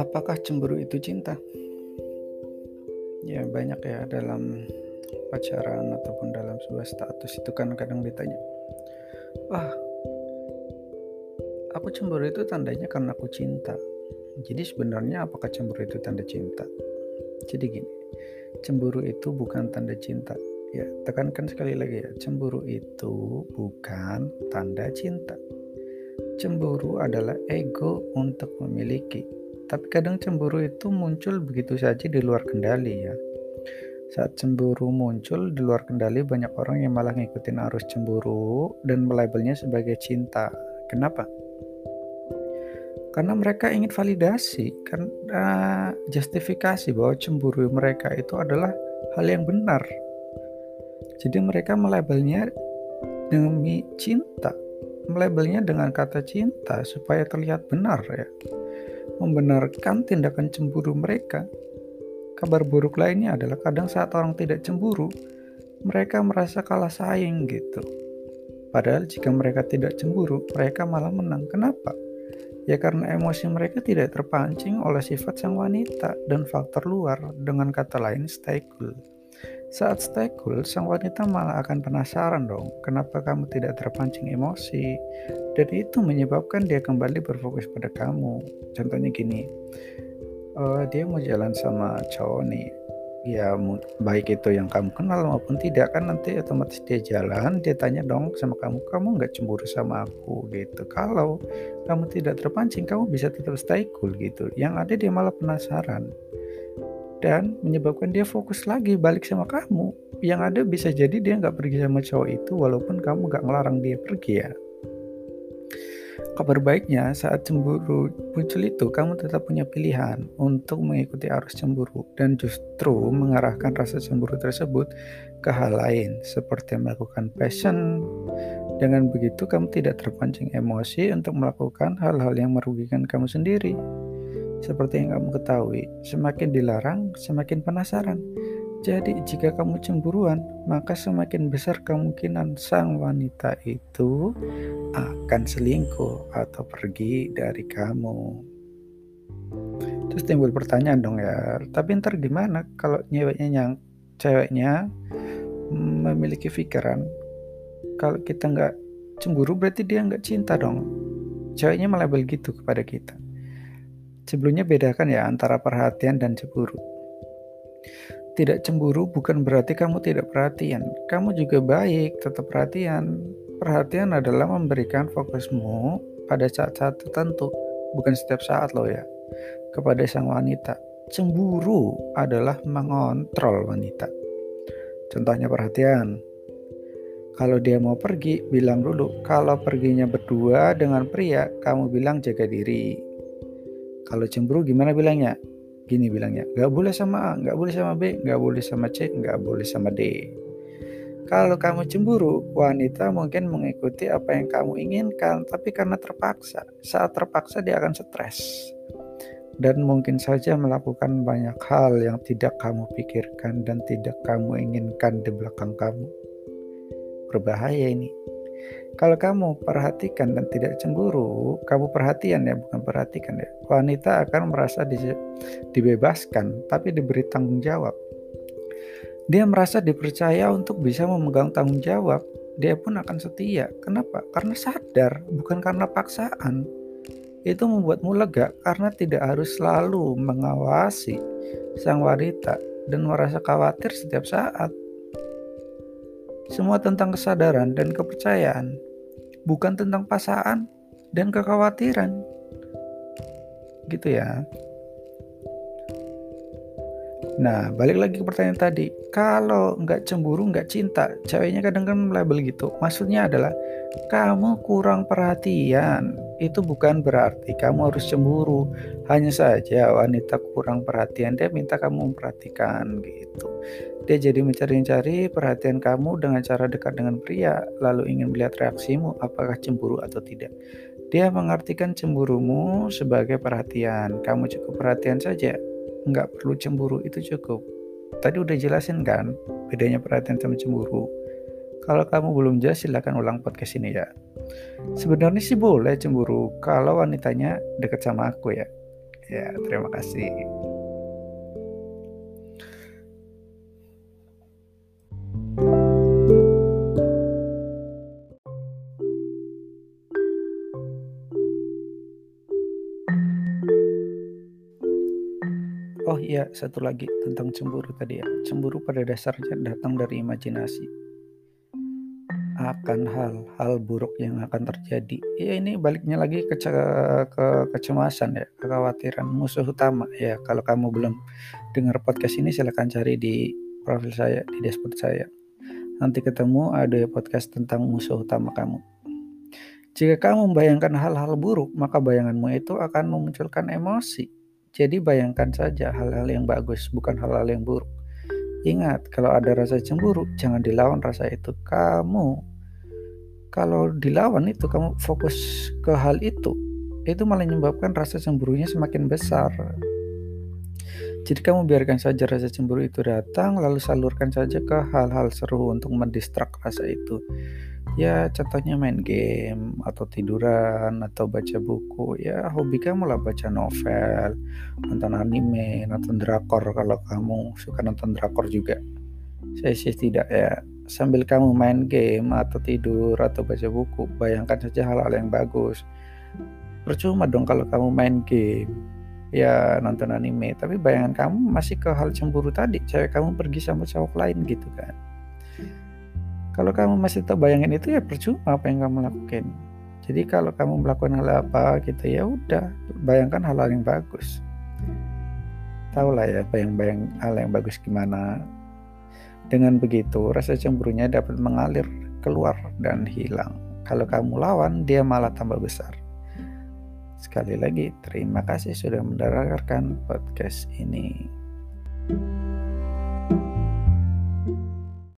Apakah cemburu itu cinta? Ya banyak ya dalam pacaran ataupun dalam sebuah status itu kan kadang ditanya, wah aku cemburu itu tandanya karena aku cinta. Jadi sebenarnya apakah cemburu itu tanda cinta? Jadi gini, cemburu itu bukan tanda cinta. Ya, tekankan sekali lagi ya, cemburu itu bukan tanda cinta. Cemburu adalah ego untuk memiliki. Tapi kadang cemburu itu muncul begitu saja di luar kendali ya. Saat cemburu muncul di luar kendali banyak orang yang malah ngikutin arus cemburu dan melabelnya sebagai cinta. Kenapa? Karena mereka ingin validasi, karena justifikasi bahwa cemburu mereka itu adalah hal yang benar. Jadi mereka melabelnya demi cinta melabelnya dengan kata cinta supaya terlihat benar ya. Membenarkan tindakan cemburu mereka. Kabar buruk lainnya adalah kadang saat orang tidak cemburu, mereka merasa kalah saing gitu. Padahal jika mereka tidak cemburu, mereka malah menang. Kenapa? Ya karena emosi mereka tidak terpancing oleh sifat sang wanita dan faktor luar, dengan kata lain stay cool. Saat stay cool, sang wanita malah akan penasaran dong, kenapa kamu tidak terpancing emosi. Dan itu menyebabkan dia kembali berfokus pada kamu. Contohnya gini, uh, dia mau jalan sama cowok nih, ya baik itu yang kamu kenal maupun tidak kan nanti otomatis dia jalan dia tanya dong sama kamu kamu nggak cemburu sama aku? Gitu. Kalau kamu tidak terpancing kamu bisa tetap stay cool gitu. Yang ada dia malah penasaran dan menyebabkan dia fokus lagi balik sama kamu. Yang ada bisa jadi dia nggak pergi sama cowok itu walaupun kamu nggak ngelarang dia pergi ya. Kabar baiknya saat cemburu muncul itu kamu tetap punya pilihan untuk mengikuti arus cemburu dan justru mengarahkan rasa cemburu tersebut ke hal lain seperti melakukan passion. Dengan begitu kamu tidak terpancing emosi untuk melakukan hal-hal yang merugikan kamu sendiri. Seperti yang kamu ketahui, semakin dilarang, semakin penasaran. Jadi, jika kamu cemburuan, maka semakin besar kemungkinan sang wanita itu akan selingkuh atau pergi dari kamu. Terus timbul pertanyaan dong ya, tapi ntar gimana kalau nyeweknya yang ceweknya memiliki pikiran kalau kita nggak cemburu berarti dia nggak cinta dong. Ceweknya melabel gitu kepada kita. Sebelumnya bedakan ya antara perhatian dan cemburu. Tidak cemburu bukan berarti kamu tidak perhatian. Kamu juga baik, tetap perhatian. Perhatian adalah memberikan fokusmu pada saat-saat tertentu, bukan setiap saat loh ya. Kepada sang wanita. Cemburu adalah mengontrol wanita. Contohnya perhatian. Kalau dia mau pergi, bilang dulu. Kalau perginya berdua dengan pria, kamu bilang jaga diri kalau cemburu gimana bilangnya? Gini bilangnya, gak boleh sama A, gak boleh sama B, gak boleh sama C, gak boleh sama D. Kalau kamu cemburu, wanita mungkin mengikuti apa yang kamu inginkan, tapi karena terpaksa. Saat terpaksa dia akan stres. Dan mungkin saja melakukan banyak hal yang tidak kamu pikirkan dan tidak kamu inginkan di belakang kamu. Berbahaya ini. Kalau kamu perhatikan dan tidak cemburu, kamu perhatian ya, bukan perhatikan ya. Wanita akan merasa di, dibebaskan, tapi diberi tanggung jawab. Dia merasa dipercaya untuk bisa memegang tanggung jawab. Dia pun akan setia. Kenapa? Karena sadar, bukan karena paksaan. Itu membuatmu lega karena tidak harus selalu mengawasi sang wanita dan merasa khawatir setiap saat. Semua tentang kesadaran dan kepercayaan bukan tentang pasangan dan kekhawatiran. Gitu ya. Nah, balik lagi ke pertanyaan tadi. Kalau nggak cemburu, nggak cinta, ceweknya kadang kan label gitu. Maksudnya adalah kamu kurang perhatian. Itu bukan berarti kamu harus cemburu. Hanya saja wanita kurang perhatian, dia minta kamu memperhatikan gitu. Dia jadi mencari-cari perhatian kamu dengan cara dekat dengan pria, lalu ingin melihat reaksimu apakah cemburu atau tidak. Dia mengartikan cemburumu sebagai perhatian. Kamu cukup perhatian saja, nggak perlu cemburu itu cukup tadi udah jelasin kan bedanya perhatian sama cemburu kalau kamu belum jelas silahkan ulang podcast ini ya sebenarnya sih boleh cemburu kalau wanitanya deket sama aku ya Ya, terima kasih. Satu lagi tentang cemburu tadi ya. Cemburu pada dasarnya datang dari imajinasi akan hal-hal buruk yang akan terjadi. Ya ini baliknya lagi ke, ke kecemasan ya, kekhawatiran musuh utama ya. Kalau kamu belum dengar podcast ini silahkan cari di profil saya di dashboard saya. Nanti ketemu ada podcast tentang musuh utama kamu. Jika kamu membayangkan hal-hal buruk, maka bayanganmu itu akan memunculkan emosi jadi bayangkan saja hal-hal yang bagus, bukan hal-hal yang buruk. Ingat, kalau ada rasa cemburu, jangan dilawan rasa itu. Kamu, kalau dilawan itu, kamu fokus ke hal itu, itu malah menyebabkan rasa cemburunya semakin besar. Jadi kamu biarkan saja rasa cemburu itu datang, lalu salurkan saja ke hal-hal seru untuk mendistrak rasa itu. Ya contohnya main game atau tiduran atau baca buku ya hobi kamu lah baca novel, nonton anime, nonton drakor kalau kamu suka nonton drakor juga. Saya sih tidak ya. Sambil kamu main game atau tidur atau baca buku, bayangkan saja hal-hal yang bagus. Percuma dong kalau kamu main game, ya nonton anime, tapi bayangan kamu masih ke hal cemburu tadi, cewek kamu pergi sama cowok lain gitu kan. Kalau kamu masih tak bayangin itu ya percuma apa yang kamu lakukan. Jadi kalau kamu melakukan hal apa gitu ya udah bayangkan hal-hal yang bagus. Tahu lah ya bayang-bayang hal yang bagus gimana. Dengan begitu rasa cemburunya dapat mengalir keluar dan hilang. Kalau kamu lawan dia malah tambah besar. Sekali lagi terima kasih sudah mendengarkan podcast ini.